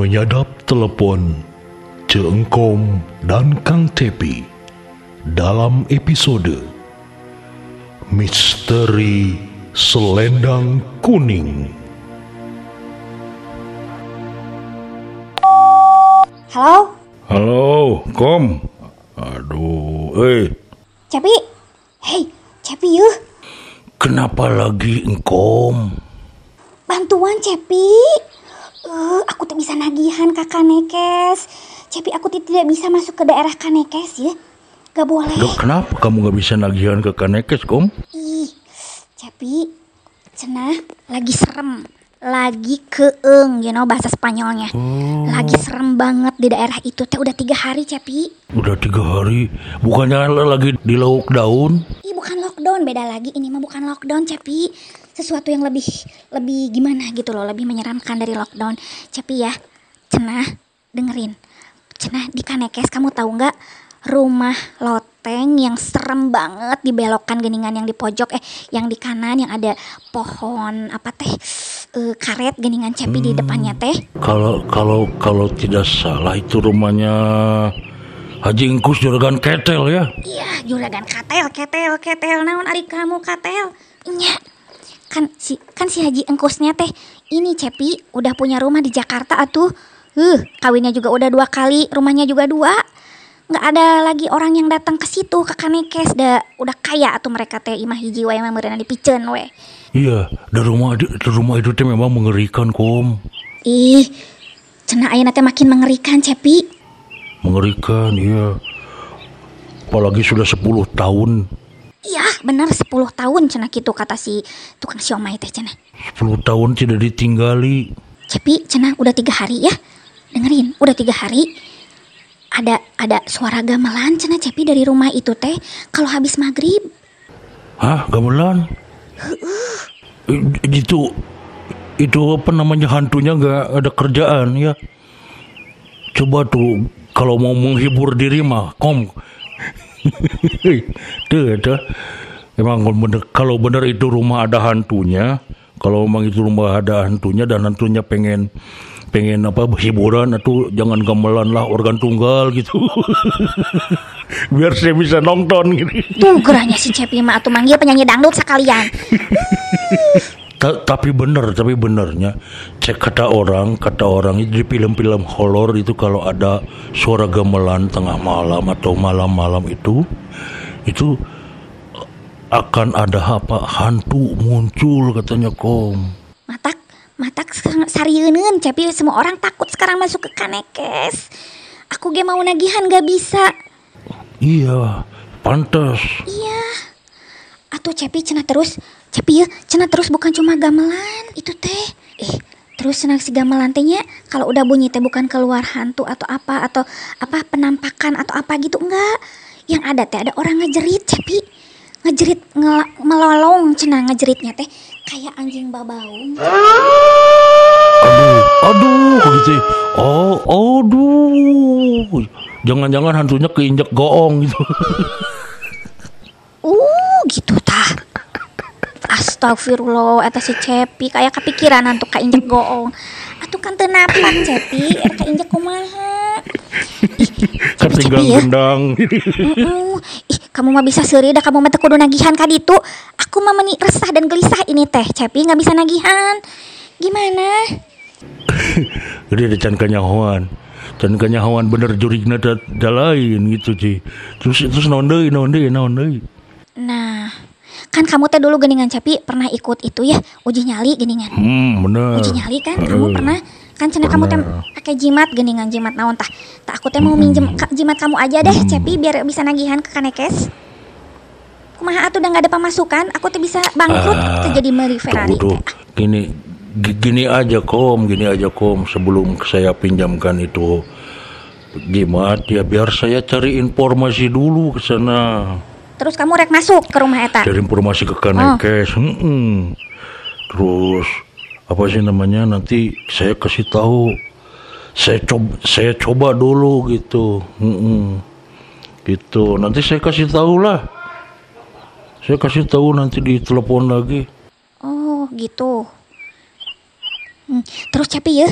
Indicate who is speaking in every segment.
Speaker 1: menyadap telepon Ceengkom dan Kang Tepi dalam episode Misteri Selendang Kuning.
Speaker 2: Halo,
Speaker 3: Halo, Kom. Aduh, eh,
Speaker 2: Cepi. Hei, Cepi yuh.
Speaker 3: kenapa lagi engkom?
Speaker 2: Bantuan Cepi. Eh, aku tak bisa nagihan ke Kanekes. Cepi, aku ti- tidak bisa masuk ke daerah Kanekes ya. Gak boleh.
Speaker 3: Duh, kenapa kamu nggak bisa nagihan ke Kanekes, Kom?
Speaker 2: Ih, Cepi, cenah lagi serem. Lagi keeng, you know bahasa Spanyolnya. Lagi serem banget di daerah itu. Teh udah tiga hari, Cepi.
Speaker 3: Udah tiga hari, bukannya lagi di lauk daun?
Speaker 2: Ih bukan lockdown, beda lagi. Ini mah bukan lockdown, Cepi. Sesuatu yang lebih lebih gimana gitu loh, lebih menyeramkan dari lockdown. Cepi ya, cenah dengerin. Cenah di Kanekes kamu tahu nggak rumah loteng yang serem banget di belokan geningan yang di pojok eh yang di kanan yang ada pohon apa teh eh, karet geningan Cepi di depannya teh.
Speaker 3: Kalau kalau kalau tidak salah itu rumahnya Haji Ingkus Juragan Ketel ya?
Speaker 2: Iya, juragan katel, ketel, ketel, naon ari kamu katel. Nya. Kan si kan si Haji Engkusnya teh ini Cepi udah punya rumah di Jakarta atuh. Huh, kawinnya juga udah dua kali, rumahnya juga dua. Nggak ada lagi orang yang datang ke situ ke Kanekes, da, udah kaya atuh mereka teh imah hiji wae mah meureunna dipiceun we.
Speaker 3: Iya, di rumah di rumah itu teh memang mengerikan, Kom.
Speaker 2: Ih, cenah ayeuna teh makin mengerikan Cepi.
Speaker 3: Mengerikan, iya. Apalagi sudah 10 tahun
Speaker 2: Iya, bener 10 tahun cenah gitu kata si tukang siomay teh cenah.
Speaker 3: 10 tahun tidak ditinggali.
Speaker 2: Cepi, cenah udah tiga hari ya. Dengerin, udah tiga hari. Ada ada suara gamelan cenah Cepi dari rumah itu teh. Kalau habis maghrib,
Speaker 3: Hah, gamelan? I- Itu itu apa namanya hantunya nggak ada kerjaan ya? Coba tuh kalau mau menghibur diri mah, kom. tuh, tuh. Emang bener, kalau bener itu rumah ada hantunya, kalau memang itu rumah ada hantunya dan hantunya pengen pengen apa hiburan atau jangan gamelan lah organ tunggal gitu biar saya bisa nonton gitu
Speaker 2: tuh gerahnya si Cepi mah atuh manggil penyanyi dangdut sekalian.
Speaker 3: Ta- tapi bener, tapi benernya cek kata orang, kata orang itu di film-film horor itu kalau ada suara gamelan tengah malam atau malam-malam itu, itu akan ada apa hantu muncul katanya kom.
Speaker 2: Matak matak sarieun Cepi semua orang takut sekarang masuk ke Kanekes. Aku ge mau nagihan gak bisa.
Speaker 3: Iya, pantas.
Speaker 2: Iya. Atuh Cepi cenah terus, Cepi ya, cenah terus bukan cuma gamelan itu teh. Eh, terus cenah si gamelan tehnya kalau udah bunyi teh bukan keluar hantu atau apa atau apa penampakan atau apa gitu enggak. Yang ada teh ada orang ngejerit Cepi. Ngejerit ngela- melolong cenah ngejeritnya teh kayak anjing babaung.
Speaker 3: Aduh, aduh, gitu. Oh, aduh. Jangan-jangan hantunya keinjak goong gitu.
Speaker 2: Uh, gitu. Astagfirullah, eta si Cepi kayak kepikiran untuk kainjek goong. Atuh kan teu napan Cepi, eta kainjek kumaha. Ih, Cepi,
Speaker 3: Ketinggal
Speaker 2: ya.
Speaker 3: gendang.
Speaker 2: Mm-mm. Ih, kamu mah bisa seuri dah kamu mah kudu nagihan ka ditu. Aku mah meni resah dan gelisah ini teh. Cepi nggak bisa nagihan. Gimana?
Speaker 3: Jadi ada can kanyahoan. Can kanyahoan bener jurigna da, da lain gitu Ci. Terus terus naon deui naon deui naon deui.
Speaker 2: Nah, kan kamu teh dulu geningan Cepi pernah ikut itu ya, uji nyali geningan.
Speaker 3: Hmm, bener.
Speaker 2: uji nyali kan
Speaker 3: Heeh.
Speaker 2: kamu pernah kan cina kamu teh pakai jimat geningan jimat naon tah tah aku teh mau minjem ka- jimat kamu aja deh cepi biar bisa nagihan ke kanekes kumaha atuh udah nggak ada pemasukan aku teh bisa bangkrut
Speaker 3: Ah,
Speaker 2: teh jadi meri Ferrari
Speaker 3: Tuh, tuh.
Speaker 2: teh.
Speaker 3: Gini gi- gini aja kom, gini aja kom sebelum saya pinjamkan itu jimat ya biar saya cari informasi dulu ke sana.
Speaker 2: Terus kamu rek masuk ke rumah eta?
Speaker 3: Cari informasi ke Kanekes. Mm-mm. Terus apa sih namanya nanti saya kasih tahu. Saya coba saya coba dulu gitu. Mm-mm. gitu. Nanti saya kasih tahu lah saya kasih tahu nanti di telepon lagi.
Speaker 2: Oh gitu. Hmm, terus Cepi ya.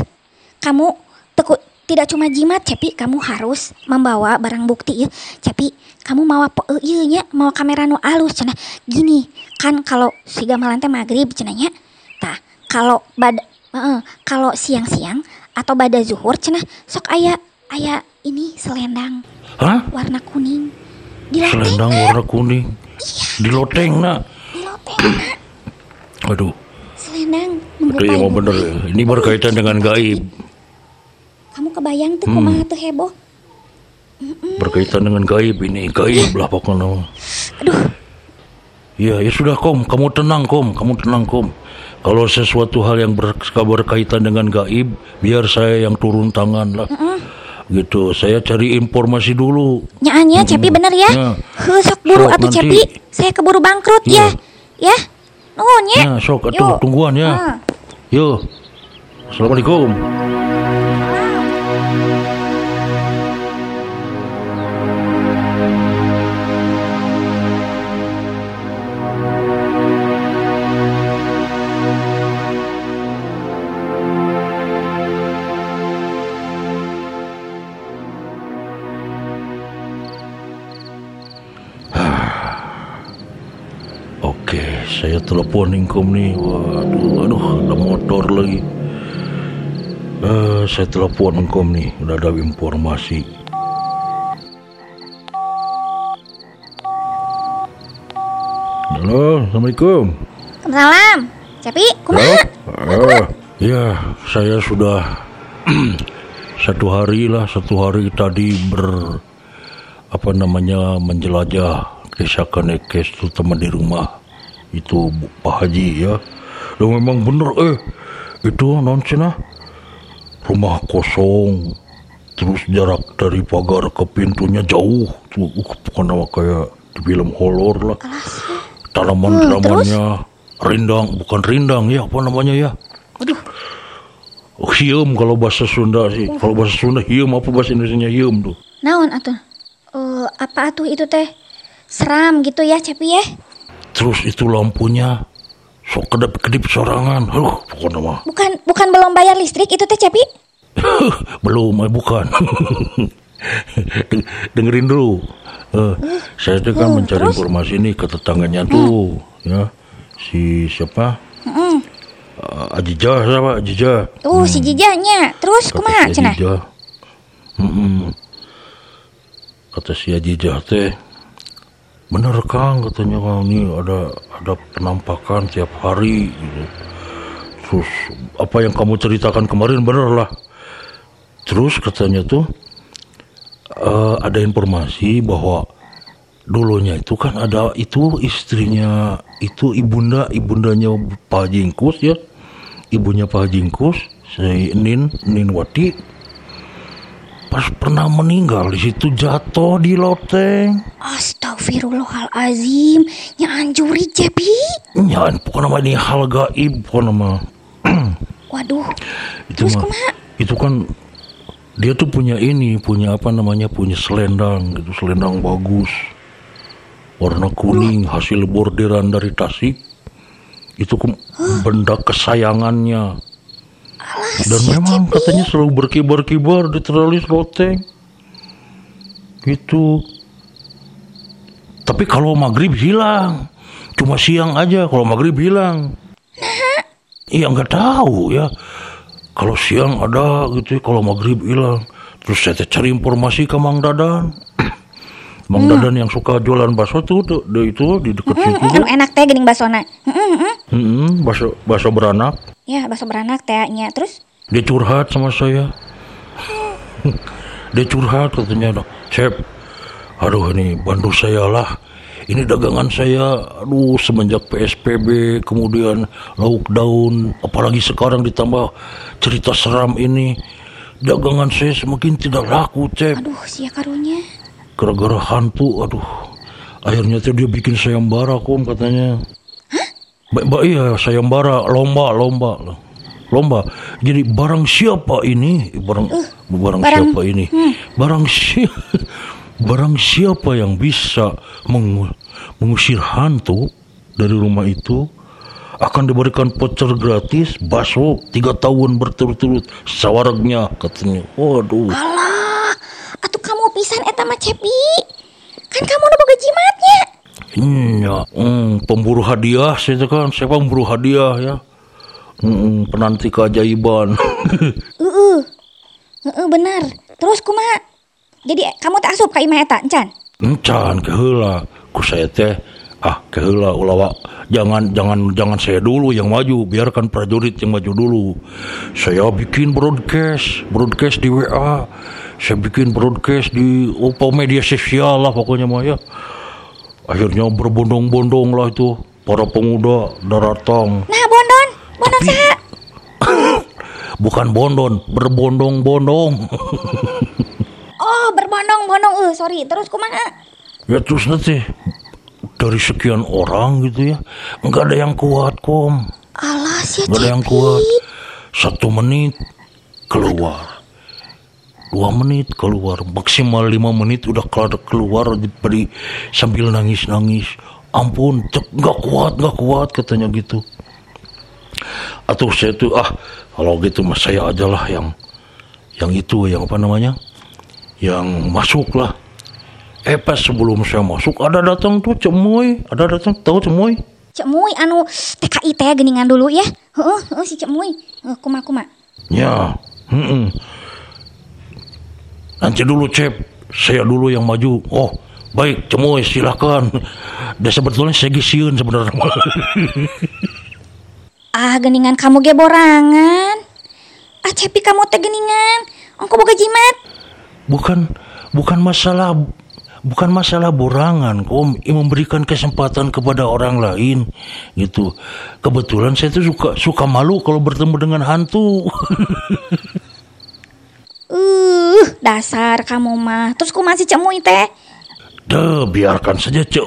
Speaker 2: Kamu teku tidak cuma jimat Cepi kamu harus membawa barang bukti ya Cepi kamu mau apa eh, iya nya mau kamera nu alus cenah gini kan kalau si gamelan teh maghrib cenahnya tah kalau bad eh, kalau siang-siang atau bada zuhur cenah sok aya aya ini selendang
Speaker 3: Hah?
Speaker 2: warna kuning di loteng
Speaker 3: Selendang warna kuning. Di loteng nak.
Speaker 2: di loteng
Speaker 3: Aduh,
Speaker 2: selendang menggepai
Speaker 3: yang mau bener. ya. Ini berkaitan dengan gaib.
Speaker 2: Kamu kebayang tuh
Speaker 3: Hmm.
Speaker 2: kumaha tuh heboh
Speaker 3: Berkaitan dengan gaib ini. Gaib lah pokoknya.
Speaker 2: aduh
Speaker 3: Ya, ya sudah kom, kamu tenang kom, kamu tenang kom. Kalau sesuatu hal yang ber- berkaitan dengan gaib, biar saya yang turun tangan lah. Gitu, saya cari informasi dulu.
Speaker 2: Nyaannya Cepi bener ya.
Speaker 3: Ya.
Speaker 2: Heuh, sok buru
Speaker 3: Sok,
Speaker 2: atuh
Speaker 3: nanti.
Speaker 2: Cepi. Saya keburu bangkrut
Speaker 3: Iya.
Speaker 2: ya. Ya. Nuhun ya.
Speaker 3: Ya, sok atuh tungguan ya.
Speaker 2: Ah.
Speaker 3: Yo. Assalamualaikum. Saya telepon Inkom nih. Waduh, aduh, ada motor lagi. Eh, saya telepon Inkom nih, udah ada informasi. Halo, Assalamualaikum.
Speaker 2: Salam. Cepi, kumaha?
Speaker 3: Ah, ya, saya sudah satu hari lah, satu hari tadi ber apa namanya menjelajah desa Kanekes terutama di rumah itu Pak Haji ya. Dan memang bener eh itu non cenah rumah kosong terus jarak dari pagar ke pintunya jauh tuh uh, bukan nama kayak di film horor lah tanaman tanamannya rindang bukan rindang ya apa namanya ya
Speaker 2: Waduh,
Speaker 3: Oh, kalau bahasa Sunda sih. Kalau bahasa Sunda hiam apa bahasa Indonesia hiam tuh?
Speaker 2: naon atuh? Eh, apa atuh itu teh? Seram gitu ya Cepi ya.
Speaker 3: Terus itu lampunya sok kedip-kedip sorangan. Aduh, pokoknya mah.
Speaker 2: Bukan bukan belum bayar listrik itu teh Cepi?
Speaker 3: Belum, eh, bukan. Deng- Dengerin dulu. Eh, saya tuh kan mencari informasi nih ke tetangganya tuh, ya. Si siapa? Eh, Ajijah siapa? Ajijah.
Speaker 2: Tuh si jijanya. Terus kumaha cenah?
Speaker 3: Kata si Ajijah teh, bener Kang katanya Kang ini ada ada penampakan tiap hari gitu. Terus apa yang kamu ceritakan kemarin bener lah. Terus katanya tuh eh, ada informasi bahwa dulunya itu kan ada itu istrinya itu ibunda ibundanya Pak Jingkus ya ibunya Pak Jingkus si Nin Nin Wati pas pernah meninggal di situ jatuh di loteng
Speaker 2: Astagfirullahalazim. Nya anjuri Cepi.
Speaker 3: ya bukan nama ini hal gaib bukan nama.
Speaker 2: Waduh.
Speaker 3: itu
Speaker 2: Terus
Speaker 3: mah
Speaker 2: kumaha?
Speaker 3: itu kan dia tuh punya ini punya apa namanya punya selendang gitu selendang bagus. Warna kuning hasil bordiran dari Tasik. Itu ke- benda kesayangannya. Dan memang katanya selalu berkibar-kibar di teralis loteng. Gitu tapi kalau maghrib hilang cuma siang aja kalau maghrib hilang Iya nggak tahu ya. Kalau siang ada gitu, kalau maghrib hilang. Terus saya cari informasi ke Mang Dadan. Mang Dadan yang suka jualan bakso tuh, tuh, tuh, itu di dekat situ.
Speaker 2: Hmm, anu enak teh geuning basona. Heeh, heeh.
Speaker 3: Hmm, bakso bakso beranak.
Speaker 2: Ya, bakso beranak teh nya. Terus
Speaker 3: Dia curhat sama saya. Dia curhat katanya, Cep, aduh ini bantu saya lah. Ini dagangan saya, aduh semenjak PSBB, kemudian lockdown, apalagi sekarang ditambah cerita seram ini. Dagangan saya semakin tidak laku, Cep.
Speaker 2: aduh sia karunya.
Speaker 3: Gara-gara hantu, aduh. Akhirnya tuh dia bikin sayembara, Kom, katanya. Ba ba- iya, sayembara, lomba, lomba. Lomba. Jadi barang siapa ini? Barang barang,
Speaker 2: barang-
Speaker 3: siapa ini? Barang siapa? Barang siapa yang bisa mengu- mengusir hantu dari rumah itu akan diberikan voucher gratis bakso tiga tahun berturut-turut sawaragnya katanya. Waduh.
Speaker 2: Alah, atuh kamu pisan eta mah Cepi. Kan kamu udah boga jimatnya.
Speaker 3: Iya, hmm, pemburu hadiah saya kan, saya pemburu hadiah ya. Hmm, penanti keajaiban.
Speaker 2: Heeh. Heeh benar. Terus kumaha? Jadi kamu tak asup ka imah eta, encan?
Speaker 3: Encan keheula ku saya teh ah keheula ulah jangan jangan jangan saya dulu yang maju. Biarkan prajurit yang maju dulu. Saya bikin broadcast broadcast di WA saya bikin broadcast di apa media sosial lah pokoknya mah ya. Akhirnya berbondong-bondong lah itu para pemuda datang.
Speaker 2: Nah, Bondon. Bondon
Speaker 3: Tapi- bukan bondon berbondong-bondong
Speaker 2: Oh, berbondong-bondong. Eh, sorry. Terus kumaha?
Speaker 3: ya terus nanti dari sekian orang gitu ya nggak ada yang kuat kom
Speaker 2: Alah, si
Speaker 3: Gak ada yang kuat. Satu menit keluar. Dua menit keluar. Maksimal lima menit udah keluar, keluar diberi sambil nangis-nangis. Ampun, cek nggak kuat, nggak kuat katanya gitu. Atau saya tuh ah kalau gitu mas saya aja lah yang yang itu yang apa namanya yang masuk lah. Eh pas sebelum saya masuk ada datang tuh cemoy, ada datang tahu cemoy?
Speaker 2: Cek Muy anu TKI teh geningan dulu ya. Heeh, heeh si Cek Muy. Heeh, kuma-kuma.
Speaker 3: Ya, mm nanti dulu cep, saya dulu yang maju. Oh, baik, cemoy silakan. Dan sebetulnya saya gisiun sebenarnya.
Speaker 2: Ah, geningan kamu ge borangan. Ah, Cepi kamu teh geningan. Ongko boga jimat.
Speaker 3: Bukan, bukan masalah, bukan masalah borangan, kom. Memberikan kesempatan kepada orang lain, gitu. Kebetulan saya tuh suka suka malu kalau bertemu dengan hantu.
Speaker 2: Uh, dasar kamu mah. Terus ku masih Cek Muy teh.
Speaker 3: Dah, biarkan saja cek,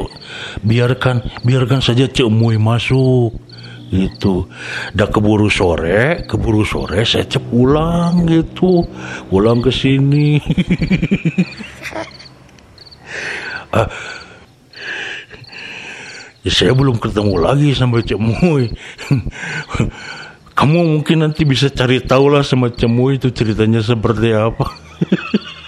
Speaker 3: biarkan, biarkan saja cek Mui masuk. Gitu. Dah keburu sore, keburu sore saya cek pulang gitu, pulang ke sini. Ah, ya saya belum ketemu lagi sama Cek Mui. Kamu mungkin nanti bisa cari tahu lah sama Cek Mui itu ceritanya seperti apa.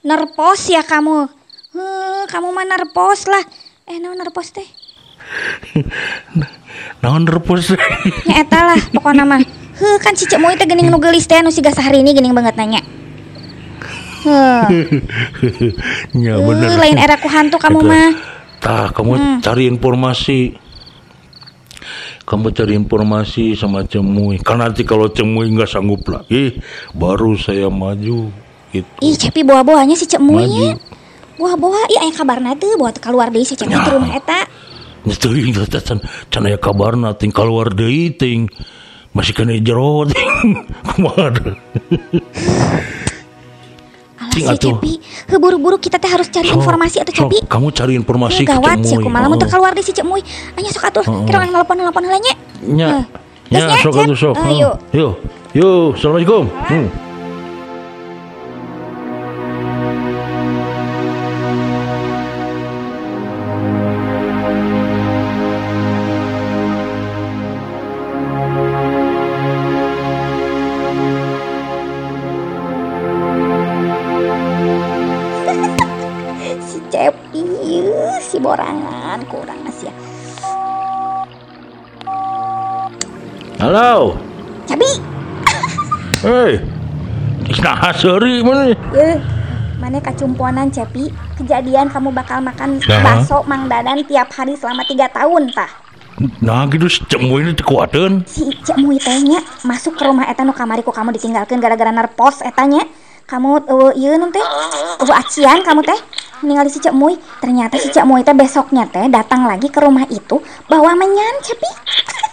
Speaker 2: Nerpos ya kamu. Heh, kamu mah nerpos lah. Eh, naon nerpos teh?
Speaker 3: Naon repos
Speaker 2: Nya eta lah pokokna mah. Heh, kan si Cek Muy teh geuning nu geulis teh siga sahari ini geuning banget nanya.
Speaker 3: Ya bener.
Speaker 2: lain era ku hantu kamu
Speaker 3: Itu.
Speaker 2: mah.
Speaker 3: Tah, kamu cari informasi. Kamu cari informasi sama Cemui. Kan nanti kalau Cemui nggak sanggup lagi, baru saya maju. Gitu.
Speaker 2: Ih, Cepi bawa-bawanya si nya. Bawa-bawa, iya aya kabarna teh bawa teu keluar deui si
Speaker 3: Ya.
Speaker 2: ke rumah eta.
Speaker 3: Can can aya kabarna ting keluar deui ting. Masih kena jero ting. Kumaha deh.
Speaker 2: Alah
Speaker 3: Ting
Speaker 2: si
Speaker 3: atuh.
Speaker 2: Cepi, heuh buru-buru kita teh harus cari
Speaker 3: Sok,
Speaker 2: informasi atuh
Speaker 3: sok,
Speaker 2: Cepi.
Speaker 3: kamu cari informasi ke
Speaker 2: Gawat sih aku malah
Speaker 3: Oh.
Speaker 2: mun teu keluar deui si Cek Muy. Anya sok atuh,
Speaker 3: Heeh.
Speaker 2: kira orang nelpon-nelpon heula nya.
Speaker 3: Nya.
Speaker 2: Heh.
Speaker 3: Ya,
Speaker 2: Terus,
Speaker 3: sok atuh sok.
Speaker 2: Yuk.
Speaker 3: Yuk. Yuk, Assalamualaikum. Halo.
Speaker 2: Cepi,
Speaker 3: Hei. Nah, seri mana?
Speaker 2: yeuh, mana kacumponan Cepi? Kejadian kamu bakal makan
Speaker 3: Nah.
Speaker 2: bakso Mang Dadan tiap hari selama tiga tahun tah.
Speaker 3: Nah, gitu cemu ini dikuatin.
Speaker 2: Si Cek Muy tehnya masuk ke rumah eta nu kamari ku kamu ditinggalkan gara-gara nerpos etanya. Kamu uh, ieu nu teh, uh, acian kamu teh ningali si Cek Muy. Ternyata si Cek Muy teh besoknya teh datang lagi ke rumah itu bawa menyan Cepi.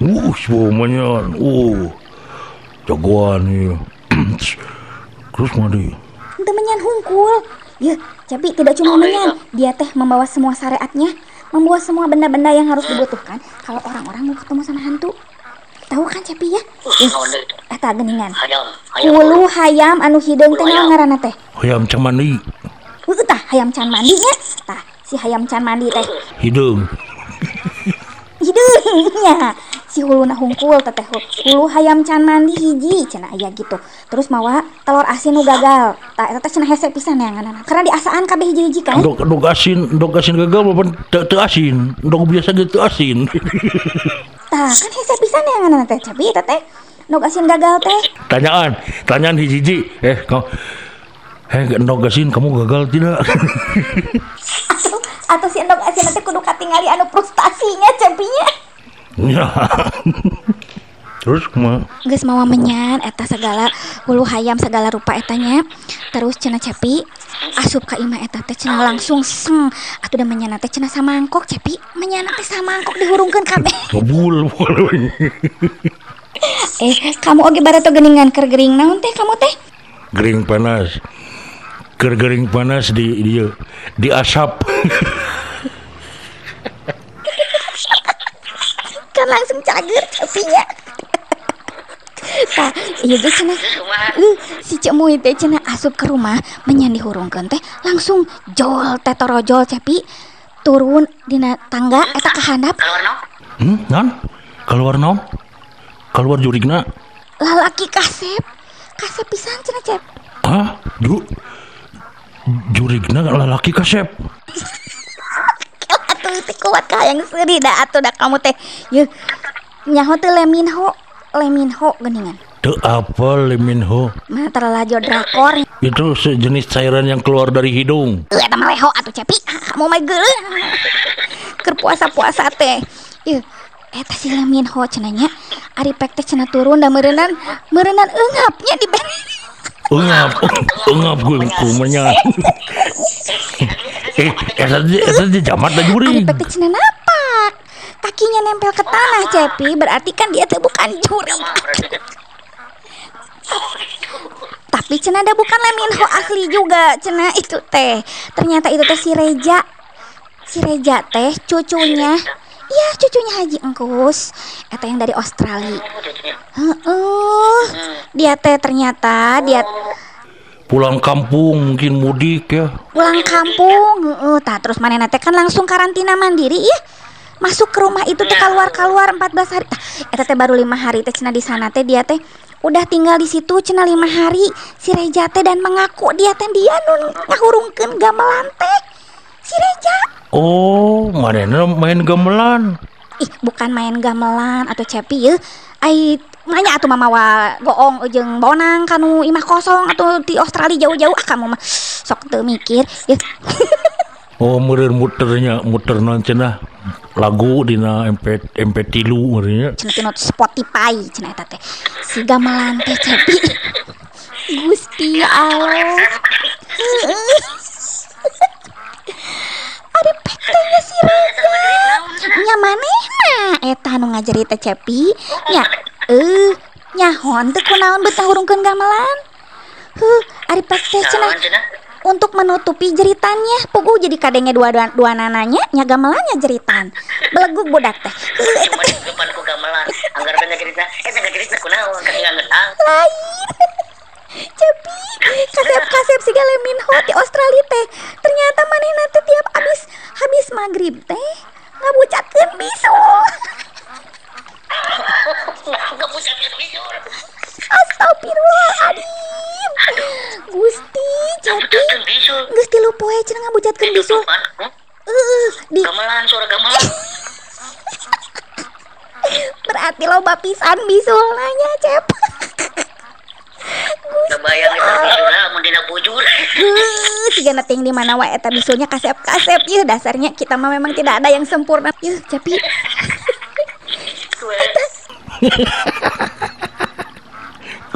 Speaker 3: Uh, semuanya. Uh, jagoan ya. Terus mana dia?
Speaker 2: Itu menyan hungkul. Ya, Cepi tidak cuma menyan, dia teh membawa semua syariatnya, membawa semua benda-benda yang harus dibutuhkan kalau orang-orang mau ketemu sama hantu. Tahu kan Cepi ya? Eh, eta geningan. Hulu hayam anu hideung teh naon ngaranna teh?
Speaker 3: Ayam cemani.
Speaker 2: Heuh tah hayam can mandi nya. Tah, si hayam can mandi teh.
Speaker 3: Hidung.
Speaker 2: nya si hulu nah hungkul teteh hulu hayam can mandi hiji cenah aya gitu terus mawa telur asin nu gagal tak teteh cenah hese pisan ya nganana karena di asaan kabeh hiji-hiji kan
Speaker 3: Dok dok asin, dok asin gagal maupun teu teu asin. Dok biasa gitu asin.
Speaker 2: tah kan hese pisan ya nganana teh cabi teteh nu asin gagal teh
Speaker 3: Tanyaan, tanyaan hiji-hiji. Eh, kau Eh, dok asin kamu gagal tidak?
Speaker 2: atau atau si endog asin teh kudu katingali anu frustasinya cabinya
Speaker 3: ya. Terus kumaha?
Speaker 2: geus mawa menyan eta segala hulu hayam segala rupa etanya terus cenah cepi asup ka imah eta teh cenah langsung seng atuh da menyan teh cenah samangkok cepi menyan teh samangkok dihurungkeun kabeh
Speaker 3: Ngebul.
Speaker 2: eh kamu oge barato geningan keur gering naon teh kamu teh
Speaker 3: Gering panas. Ker gering panas di dia di asap.
Speaker 2: Langsung cager cepinya Tah, iya geus cenah. Uh, si Cek Mui teh cenah asup ke rumah menyan dihurungkeun teh langsung jol teh torojol cepi turun dina tangga eta ka handap
Speaker 3: Hmm, nan? Keluar naon? Keluar jurigna?
Speaker 2: lalaki kasep kasep pisan cenah cep
Speaker 3: Hah? Ju jurigna lalaki kasep.
Speaker 2: teh. Kuat ka yang seuri da atuh da kamu teh. Ye nyaho teh leminho leminho geningan.
Speaker 3: Teu apa Leminho?
Speaker 2: mah terlajo drakor.
Speaker 3: Itu sejenis cairan yang keluar dari hidung.
Speaker 2: Eh, eta mah leho atuh cepi. Ah, kamu mah geuleuh keur puasa-puasa teh. Ye eta si leminho cenanya. Ari pek teh cenah turun da meureunnan meureunnan eungapnya di ben
Speaker 3: Engap, engap gue kumanya. eh, eta dia- eta dia jamat da jurig.
Speaker 2: pek teh cenah napak kakinya nempel ke tanah cepi. Berarti kan dia teh bukan juri tapi cenah ada bukan leminho asli juga cenah itu teh. Ternyata itu teh si Reja. Si Reja teh cucunya Iya cucunya Haji Engkus. Eta yang dari Australia. Heeh. Dia teh ternyata Dia
Speaker 3: Pulang kampung mungkin mudik ya.
Speaker 2: pulang kampung heeh. Tah terus mana teh kan langsung karantina mandiri ya masuk ke rumah itu teh keluar keluar 14 hari. Tah eta teh baru lima hari teh cenah di sana teh. Dia teh udah tinggal di situ cenah lima hari. Si Reja teh dan mengaku dia teh dia nun ngahurungkeun gamelan teh si Reja
Speaker 3: Oh, manehna main gamelan.
Speaker 2: ih bukan main gamelan atau cepi ya. Ai nanya atuh mamawa goong jeung bonang kanu imah kosong atau di Australia jauh-jauh. Ah kamu mah sok teu mikir ya.
Speaker 3: Oh, meureun muternya, muter non cenah? Lagu dina MP MP3 meureunnya.
Speaker 2: cenah tinu Spotify cenah eta teh. Si gamelan teh cepi. Gusti Allah Ada pektenya si Reza Nya manehna? Eta nu ngajari teh cepi. Nya eh nyahon teh kunaon betah hurungkeun gamelan? Huh, ari pek cenah. Untuk menutupi jeritannya pugu jadi kadenge dua dua, dua nananya nya gamelannya jeritan. Beleguk budak teh. Heuh, eta teh
Speaker 4: depan ku gamelan anggar tanya cerita eh tanya cerita kunaon kan nggak ngetang
Speaker 2: lain Cepi, kasep-kasep si Minho di Australia teh. Ternyata manehna teh tiap abis habis maghrib teh
Speaker 4: bisa biar bijur
Speaker 2: Astagfirullahaladzim Gusti, Cepi.
Speaker 4: bisu
Speaker 2: Gusti lu poe cenah ngabucatkeun bisul
Speaker 4: kan
Speaker 2: Eh, di
Speaker 4: gamelan suara gamelan.
Speaker 2: Berarti loba pisan bisul nanya Cep
Speaker 4: kebayang itu
Speaker 2: Uh, Siga neting di mana wae eta bisulnya kasep-kasep ya dasarnya kita mah memang tidak ada yang sempurna. Yuh, Cepi.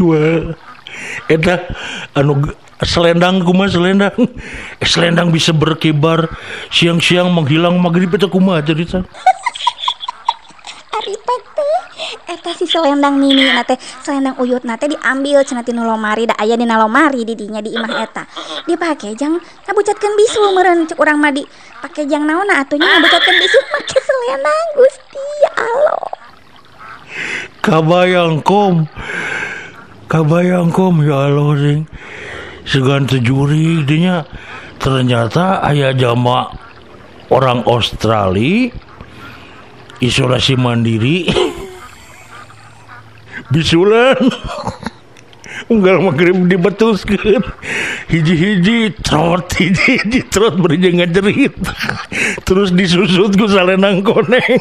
Speaker 3: Gua eta anu selendang kumaha selendang. Eh, selendang bisa berkibar siang-siang menghilang maghrib eta kumaha cerita.
Speaker 2: Ari pek teh eta si selendang mini na teh selendang uyut na teh diambil cenah tinu lomari da aya dina lomari di dinya di imah eta. Dipake jang ngabucatkeun bisul meureun cek urang mah di pake jang naonna atunya ngabucatkeun bisul make selendang Gusti ya Allah.
Speaker 3: Kabayang kom. Kabayang kom ya Allah sing. Segan tejuri dinya ternyata aya jama orang Australia isolasi mandiri bisulan. Unggal maghrib dibetuskeun hiji-hiji trot hiji-hiji trot beri jangan jerit. Terus disusut ku salenang koneng